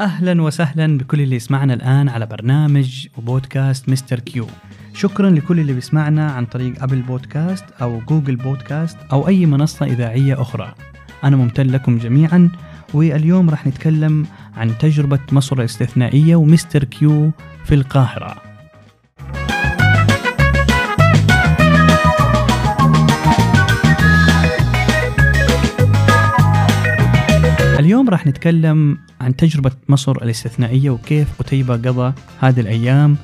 أهلا وسهلا بكل اللي يسمعنا الآن على برنامج وبودكاست Mister Q. شكرا لكل اللي بيسمعنا عن طريق أبل بودكاست أو جوجل بودكاست أو أي منصة إذاعية أخرى. أنا ممتن لكم جميعا واليوم راح نتكلم عن تجربة مصر الاستثنائية و Mister Q في القاهرة. اليوم راح نتكلم عن تجربة مصر الاستثنائية وكيف قتيبة قضى هذه الأيام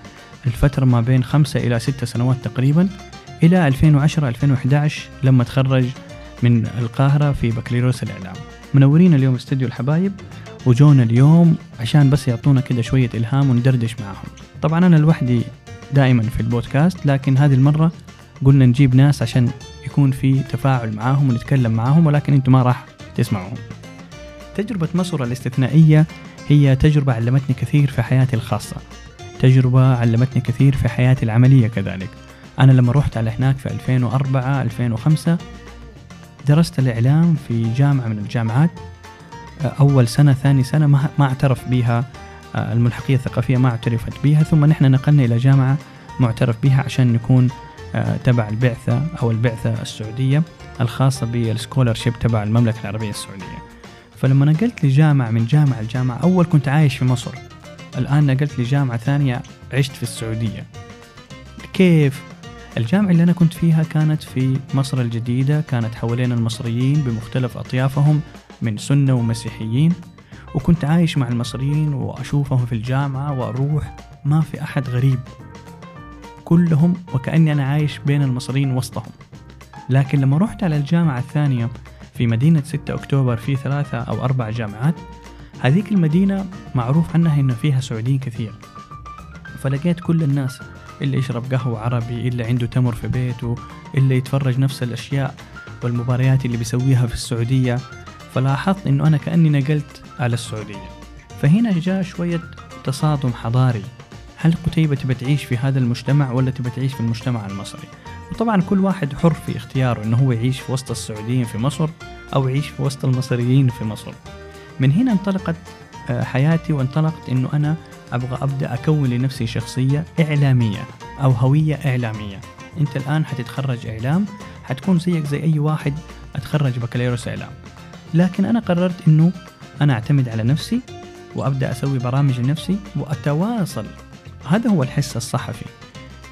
الفترة ما بين خمسة إلى ستة سنوات تقريبا إلى 2010-2011 لما تخرج من القاهرة في بكالوريوس الإعلام. منورين اليوم استديو الحبايب وجونا اليوم عشان بس يعطونا كده شوية إلهام وندردش معاهم. طبعا أنا لوحدي دائما في البودكاست لكن هذه المرة قلنا نجيب ناس عشان يكون في تفاعل معاهم ونتكلم معاهم ولكن أنتم ما راح تسمعوهم. تجربة مصر الاستثنائية هي تجربة علمتني كثير في حياتي الخاصة. تجربة علمتني كثير في حياتي العملية كذلك. أنا لما رحت على هناك في 2004 2005 درست الإعلام في جامعة من الجامعات. أول سنة ثاني سنة ما, ما اعترف بها الملحقية الثقافية ما اعترفت بها. ثم نحن نقلنا إلى جامعة معترف بها عشان نكون تبع البعثة أو البعثة السعودية الخاصة بالسكولرشيب تبع المملكة العربية السعودية. فلما نقلت لجامعة من جامعة لجامعة أول كنت عايش في مصر. الآن نقلت لجامعة ثانية عشت في السعودية. كيف؟ الجامعة اللي أنا كنت فيها كانت في مصر الجديدة كانت حوالين المصريين بمختلف أطيافهم من سنة ومسيحيين. وكنت عايش مع المصريين وأشوفهم في الجامعة وأروح ما في أحد غريب. كلهم وكأني أنا عايش بين المصريين وسطهم. لكن لما رحت على الجامعة الثانية في مدينة 6 أكتوبر في ثلاثة أو أربع جامعات. هذيك المدينة معروف عنها إنه فيها سعوديين كثير. فلقيت كل الناس اللي يشرب قهوة عربي اللي عنده تمر في بيته اللي يتفرج نفس الأشياء والمباريات اللي بيسويها في السعودية. فلاحظت إنه أنا كأني نقلت على السعودية. فهنا جاء شوية تصادم حضاري. هل قتيبة تبى تعيش في هذا المجتمع ولا تبى تعيش في المجتمع المصري؟ وطبعا كل واحد حر في اختياره إنه هو يعيش في وسط السعوديين في مصر. أو يعيش في وسط المصريين في مصر. من هنا انطلقت حياتي وانطلقت إنه أنا أبغى أبدأ أكون لنفسي شخصية إعلامية أو هوية إعلامية. أنت الآن حتتخرج إعلام حتكون زيك زي أي واحد أتخرج بكالوريوس إعلام. لكن أنا قررت إنه أنا أعتمد على نفسي وأبدأ أسوي برامج لنفسي وأتواصل. هذا هو الحس الصحفي.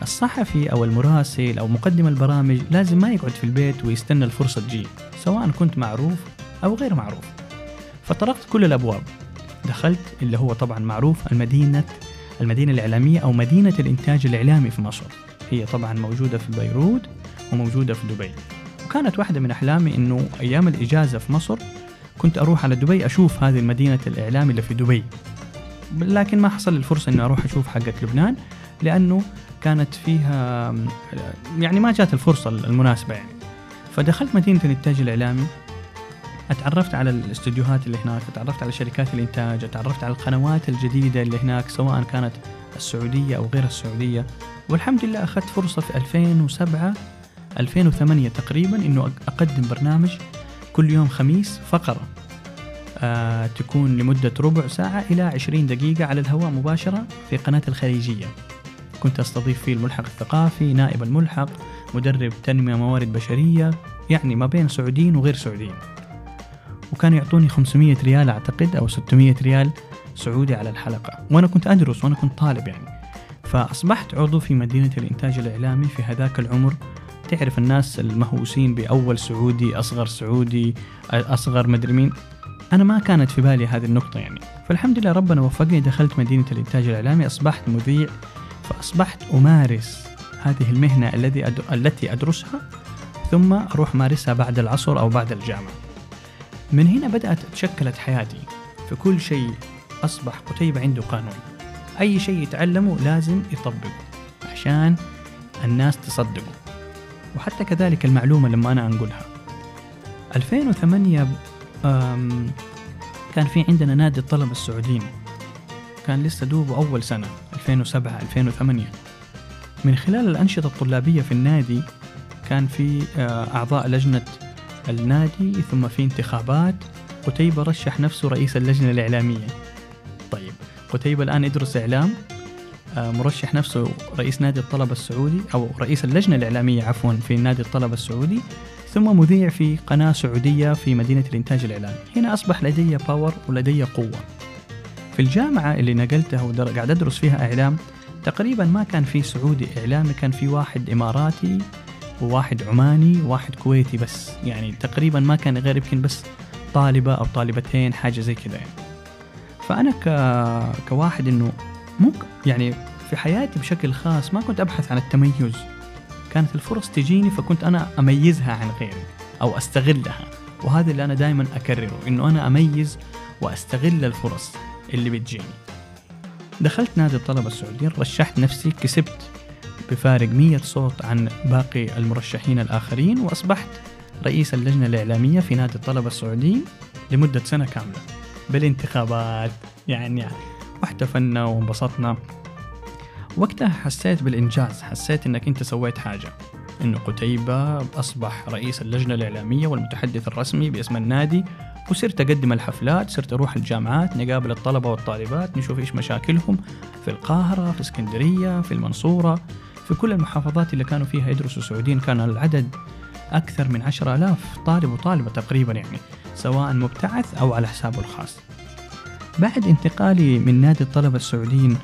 الصحفي أو المراسل أو مقدم البرامج لازم ما يقعد في البيت ويستنى الفرصة تجي. سواء كنت معروف أو غير معروف. فطرقت كل الأبواب. دخلت اللي هو طبعا معروف المدينة المدينة الإعلامية أو مدينة الإنتاج الإعلامي في مصر. هي طبعا موجودة في بيروت وموجودة في دبي. وكانت واحدة من أحلامي أنه أيام الإجازة في مصر كنت أروح على دبي أشوف هذه المدينة الإعلام اللي في دبي. لكن ما حصل الفرصة أني أروح أشوف حقة لبنان لأنه كانت فيها يعني ما جات الفرصة المناسبة يعني. فدخلت مدينة الإنتاج الإعلامي. أتعرفت على الاستديوهات اللي هناك أتعرفت على شركات الإنتاج أتعرفت على القنوات الجديدة اللي هناك سواء كانت السعودية أو غير السعودية. والحمد لله أخذت فرصة في 2007 2008 تقريبا إنه أقدم برنامج كل يوم خميس فقرة. آه تكون لمدة ربع ساعة إلى 20 دقيقة على الهواء مباشرة في قناة الخليجية. كنت أستضيف فيه الملحق الثقافي نائب الملحق مدرب تنمية موارد بشرية يعني ما بين سعوديين وغير سعوديين. وكانوا يعطوني 500 ريال أعتقد أو 600 ريال سعودي على الحلقة. وأنا كنت أدرس وأنا كنت طالب يعني. فأصبحت عضو في مدينة الإنتاج الإعلامي في هذاك العمر. تعرف الناس المهووسين بأول سعودي أصغر سعودي أصغر مدري مين. أنا ما كانت في بالي هذه النقطة يعني. فالحمد لله ربنا وفقني دخلت مدينة الإنتاج الإعلامي أصبحت مذيع فأصبحت أمارس هذه المهنة الذي أد... التي أدرسها ثم أروح مارسها بعد العصر أو بعد الجامعة. من هنا بدأت تشكلت حياتي. في كل شيء أصبح قتيبة عنده قانون أي شيء يتعلمه لازم يطبقه عشان الناس تصدقه. وحتى كذلك المعلومة لما أنا أنقلها. 2008 كان في عندنا نادي الطلبة السعوديين. كان لسه دوبه أول سنة 2007 2008 من خلال الأنشطة الطلابية في النادي كان في أعضاء لجنة النادي ثم في انتخابات. قتيبة رشح نفسه رئيس اللجنة الإعلامية. طيب قتيبة الآن يدرس إعلام آه، مرشح نفسه رئيس نادي الطلبة السعودي أو رئيس اللجنة الإعلامية عفوا في نادي الطلبة السعودي ثم مذيع في قناة سعودية في مدينة الإنتاج الإعلامي هنا أصبح لدي باور ولدي قوة. في الجامعة اللي نقلتها وقاعد أدرس فيها إعلام تقريبا ما كان في سعودي إعلامي كان في واحد إماراتي وواحد عماني وواحد كويتي بس. يعني تقريبا ما كان غير يمكن بس طالبة أو طالبتين حاجة زي كذا يعني. فأنا ك... كواحد إنه مو يعني في حياتي بشكل خاص ما كنت أبحث عن التميز. كانت الفرص تجيني فكنت أنا أميزها عن غيري أو أستغلها. وهذا اللي أنا دائما أكرره إنه أنا أميز وأستغل الفرص اللي بتجيني. دخلت نادي الطلبة السعوديين رشحت نفسي كسبت بفارق مية صوت عن باقي المرشحين الآخرين وأصبحت رئيس اللجنة الإعلامية في نادي الطلبة السعوديين لمدة سنة كاملة بالانتخابات. يعني واحتفلنا وانبسطنا. وقتها حسيت بالإنجاز حسيت إنك أنت سويت حاجة. إنه قتيبة أصبح رئيس اللجنة الإعلامية والمتحدث الرسمي باسم النادي وصرت أقدم الحفلات صرت أروح الجامعات نقابل الطلبة والطالبات نشوف إيش مشاكلهم في القاهرة في اسكندرية في المنصورة في كل المحافظات اللي كانوا فيها يدرسوا سعوديين. كان العدد أكثر من عشرة آلاف طالب وطالبة تقريبا يعني سواء مبتعث أو على حسابه الخاص. بعد انتقالي من نادي الطلبة السعوديين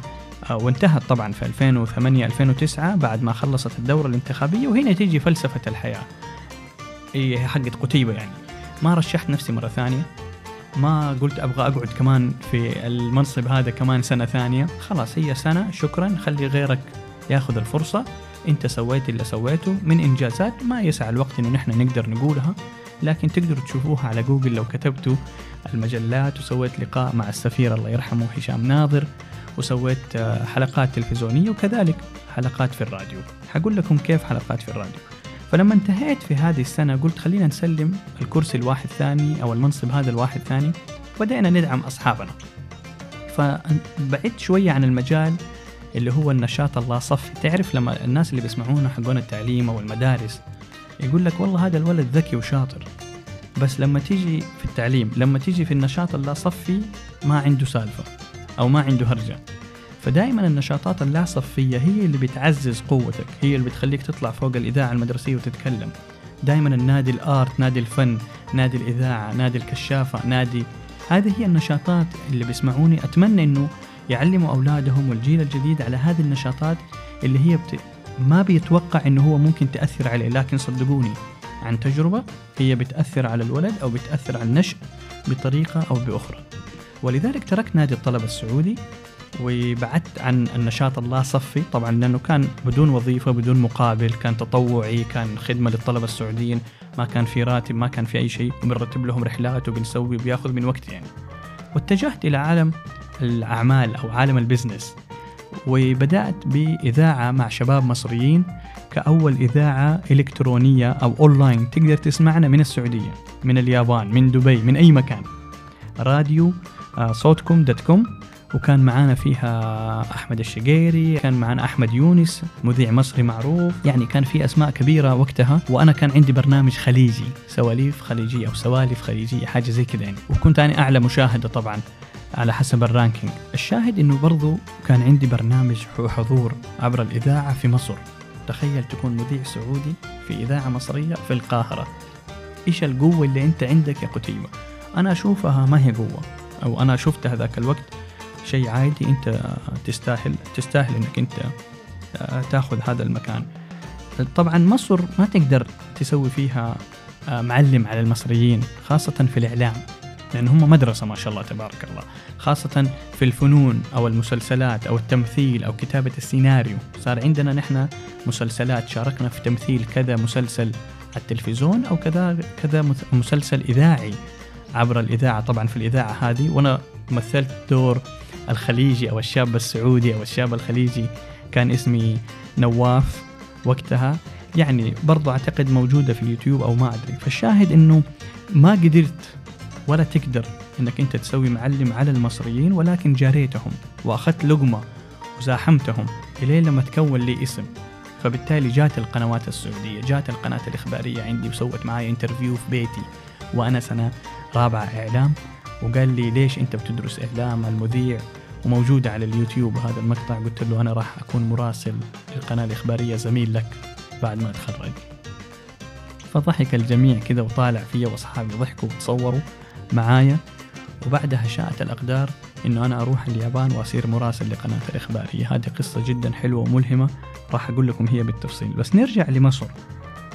آه، وانتهت طبعا في 2008 2009 بعد ما خلصت الدورة الانتخابية وهنا تيجي فلسفة الحياة. هي حقت قتيبة يعني. ما رشحت نفسي مرة ثانية. ما قلت أبغى أقعد كمان في المنصب هذا كمان سنة ثانية. خلاص هي سنة شكرا. خلي غيرك ياخذ الفرصة. أنت سويت اللي سويته. من إنجازات ما يسع الوقت إنه نحن نقدر نقولها لكن تقدروا تشوفوها على جوجل لو كتبتوا المجلات وسويت لقاء مع السفير الله يرحمه هشام ناظر وسويت آه، حلقات تلفزيونية وكذلك حلقات في الراديو. حقول لكم كيف حلقات في الراديو. فلما انتهيت في هذه السنة قلت خلينا نسلم الكرسي الواحد ثاني أو المنصب هذا الواحد ثاني بدأنا ندعم أصحابنا. فبعدت شوية عن المجال اللي هو النشاط الله صفي تعرف لما الناس اللي بيسمعونا حقون التعليم أو المدارس يقول لك والله هذا الولد ذكي وشاطر بس لما تيجي في التعليم لما تيجي في النشاط اللا صفي ما عنده سالفة أو ما عنده هرجة. فدائما النشاطات اللا صفية هي اللي بتعزز قوتك هي اللي بتخليك تطلع فوق الإذاعة المدرسية وتتكلم. دائما النادي الآرت نادي الفن نادي الإذاعة نادي الكشافة نادي هذه هي النشاطات اللي بيسمعوني. أتمنى أنه يعلموا أولادهم والجيل الجديد على هذه النشاطات اللي هي بت... ما بيتوقع أنه هو ممكن تأثر عليه لكن صدقوني عن تجربة هي بتأثر على الولد أو بتأثر على النشء بطريقة أو بأخرى. ولذلك تركت نادي الطلبة السعودي وبعدت عن النشاط اللا صفي. طبعا لأنه كان بدون وظيفة بدون مقابل كان تطوعي كان خدمة للطلبة السعوديين. ما كان في راتب ما كان في أي شيء. وبنرتب لهم رحلات وبنسوي بياخذ من وقت يعني. واتجهت إلى عالم الأعمال أو عالم ال business. وبدأت بإذاعة مع شباب مصريين كأول إذاعة إلكترونية أو أونلاين تقدر تسمعنا من السعودية من اليابان من دبي من أي مكان. راديو آه، صوتكم dot com وكان معانا فيها أحمد الشقيري كان معانا أحمد يونس مذيع مصري معروف. يعني كان في أسماء كبيرة وقتها وأنا كان عندي برنامج خليجي سواليف خليجية أو سوالف خليجية حاجة زي كذا يعني. وكنت أنا أعلى مشاهدة طبعا على حسب ال ranking. الشاهد إنه برضو كان عندي برنامج حضور عبر الإذاعة في مصر. تخيل تكون مذيع سعودي في إذاعة مصرية في القاهرة. إيش القوة اللي أنت عندك يا قتيبة؟ أنا أشوفها ما هي قوة أو أنا شفتها ذاك الوقت شيء عادي انت تستاهل تستاهل انك انت آه، تاخذ هذا المكان. طبعا مصر ما تقدر تسوي فيها آه، معلم على المصريين خاصة في الإعلام لأن هم مدرسة ما شاء الله تبارك الله خاصة في الفنون أو المسلسلات أو التمثيل أو كتابة السيناريو. صار عندنا نحن مسلسلات شاركنا في تمثيل كذا مسلسل على التلفزيون أو كذا كذا مسلسل إذاعي عبر الإذاعة. طبعا في الإذاعة هذه وأنا مثلت دور الخليجي أو الشاب السعودي أو الشاب الخليجي كان اسمي نواف وقتها. يعني برضو أعتقد موجودة في اليوتيوب أو ما أدري. فالشاهد أنه ما قدرت ولا تقدر أنك أنت تسوي معلم على المصريين ولكن جاريتهم وأخذت لقمة وزاحمتهم إلين لما تكون لي اسم. فبالتالي جات القنوات السعودية جات القناة الإخبارية عندي وسوت معي interview في بيتي. وأنا سنة رابعة إعلام. وقال لي ليش أنت بتدرس إعلام المذيع وموجودة على اليوتيوب؟ هذا المقطع. قلت له أنا راح أكون مراسل للقناة الإخبارية زميل لك بعد ما أتخرج. فضحك الجميع كذا وطالع فيا وأصحابي ضحكوا وتصوروا معايا. وبعدها شاءت الأقدار إنه أنا أروح اليابان وأصير مراسل لقناة الإخبارية. هذه قصة جدا حلوة وملهمة راح أقول لكم هي بالتفصيل. بس نرجع لمصر.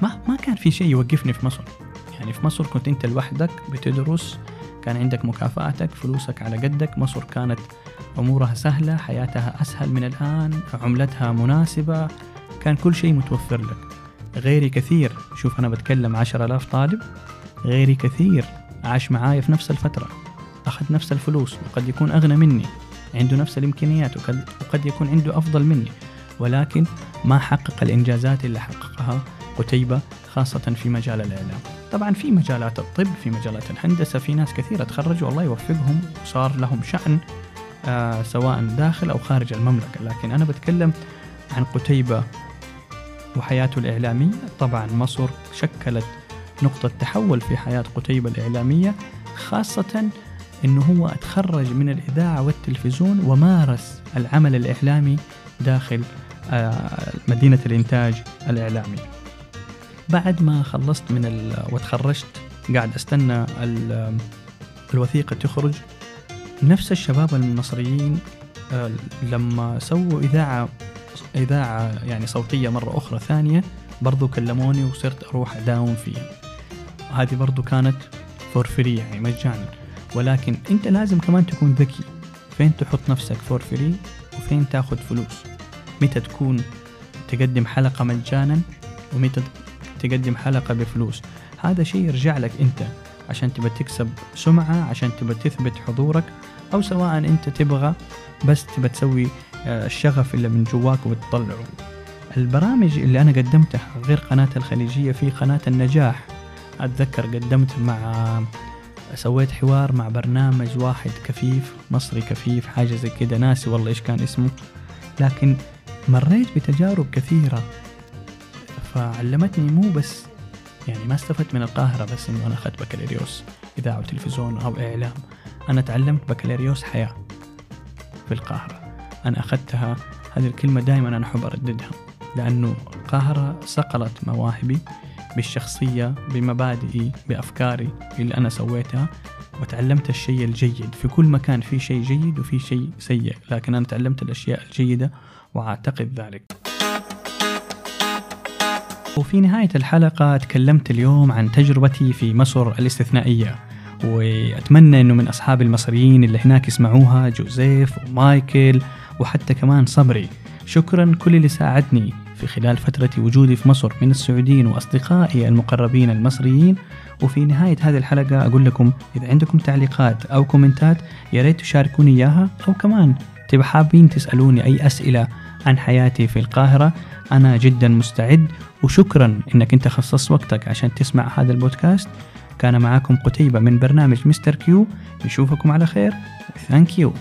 ما ما كان في شيء يوقفني في مصر. يعني في مصر كنت أنت لوحدك بتدرس كان عندك مكافآتك فلوسك على قدك مصر كانت أمورها سهلة حياتها أسهل من الآن عملتها مناسبة كان كل شيء متوفر لك. غيري كثير شوف أنا بتكلم عشر ألاف طالب غيري كثير عاش معايا في نفس الفترة أخذ نفس الفلوس وقد يكون أغنى مني عنده نفس الإمكانيات وقد, وقد يكون عنده أفضل مني ولكن ما حقق الإنجازات اللي حققها قتيبة خاصة في مجال الإعلام. طبعا في مجالات الطب في مجالات الهندسة في ناس كثيرة تخرجوا الله يوفقهم وصار لهم شأن آه سواء داخل أو خارج المملكة. لكن أنا بتكلم عن قتيبة وحياته الإعلامية. طبعا مصر شكلت نقطة تحول في حياة قتيبة الإعلامية خاصة أنه هو تخرج من الإذاعة والتلفزيون ومارس العمل الإعلامي داخل آه، مدينة الإنتاج الإعلامي. بعد ما خلصت من ال... وتخرجت قاعد أستنى ال... الوثيقة تخرج. نفس الشباب المصريين آه، لما سووا إذاعة إذاعة يعني صوتية مرة أخرى ثانية برضو كلموني وصرت أروح أداوم فيها. هذه برضو كانت for free يعني مجانا. ولكن أنت لازم كمان تكون ذكي. فين تحط نفسك for free وفين تاخذ فلوس؟ متى تكون تقدم حلقة مجانا؟ ومتى تقدم حلقة بفلوس. هذا شيء يرجع لك أنت عشان تبى تكسب سمعة عشان تبى تثبت حضورك أو سواء أنت تبغى بس تبى تسوي آه، الشغف اللي من جواك وتطلعه. البرامج اللي أنا قدمتها غير قناة الخليجية في قناة النجاح. أتذكر قدمت مع سويت حوار مع برنامج واحد كفيف مصري كفيف حاجة زي كده. ناسي والله إيش كان اسمه. لكن مريت بتجارب كثيرة. فعلمتني مو بس يعني ما استفدت من القاهرة بس إنه أنا أخذت بكالوريوس إذاعة وتلفزيون أو إعلام. أنا تعلمت بكالوريوس حياة في القاهرة. أنا أخذتها هذه الكلمة دائما أنا أحب أرددها لأنه القاهرة صقلت مواهبي بالشخصية بمبادئي بأفكاري اللي أنا سويتها وتعلمت الشيء الجيد. في كل مكان في شيء جيد وفي شيء سيء لكن أنا تعلمت الأشياء الجيدة وأعتقد ذلك. وفي نهاية الحلقة تكلمت اليوم عن تجربتي في مصر الاستثنائية وأتمنى أنه من أصحاب المصريين اللي هناك يسمعوها جوزيف ومايكل وحتى كمان صبري. شكرا كل اللي ساعدني في خلال فترة وجودي في مصر من السعوديين وأصدقائي المقربين المصريين. وفي نهاية هذه الحلقة أقول لكم إذا عندكم تعليقات أو كومنتات يا ريت تشاركوني إياها أو كمان تبقى حابين تسألوني أي أسئلة عن حياتي في القاهرة. أنا جدا مستعد وشكرا إنك أنت خصصت وقتك عشان تسمع هذا البودكاست. كان معاكم قتيبة من برنامج Mr. Q. نشوفكم على خير. thank you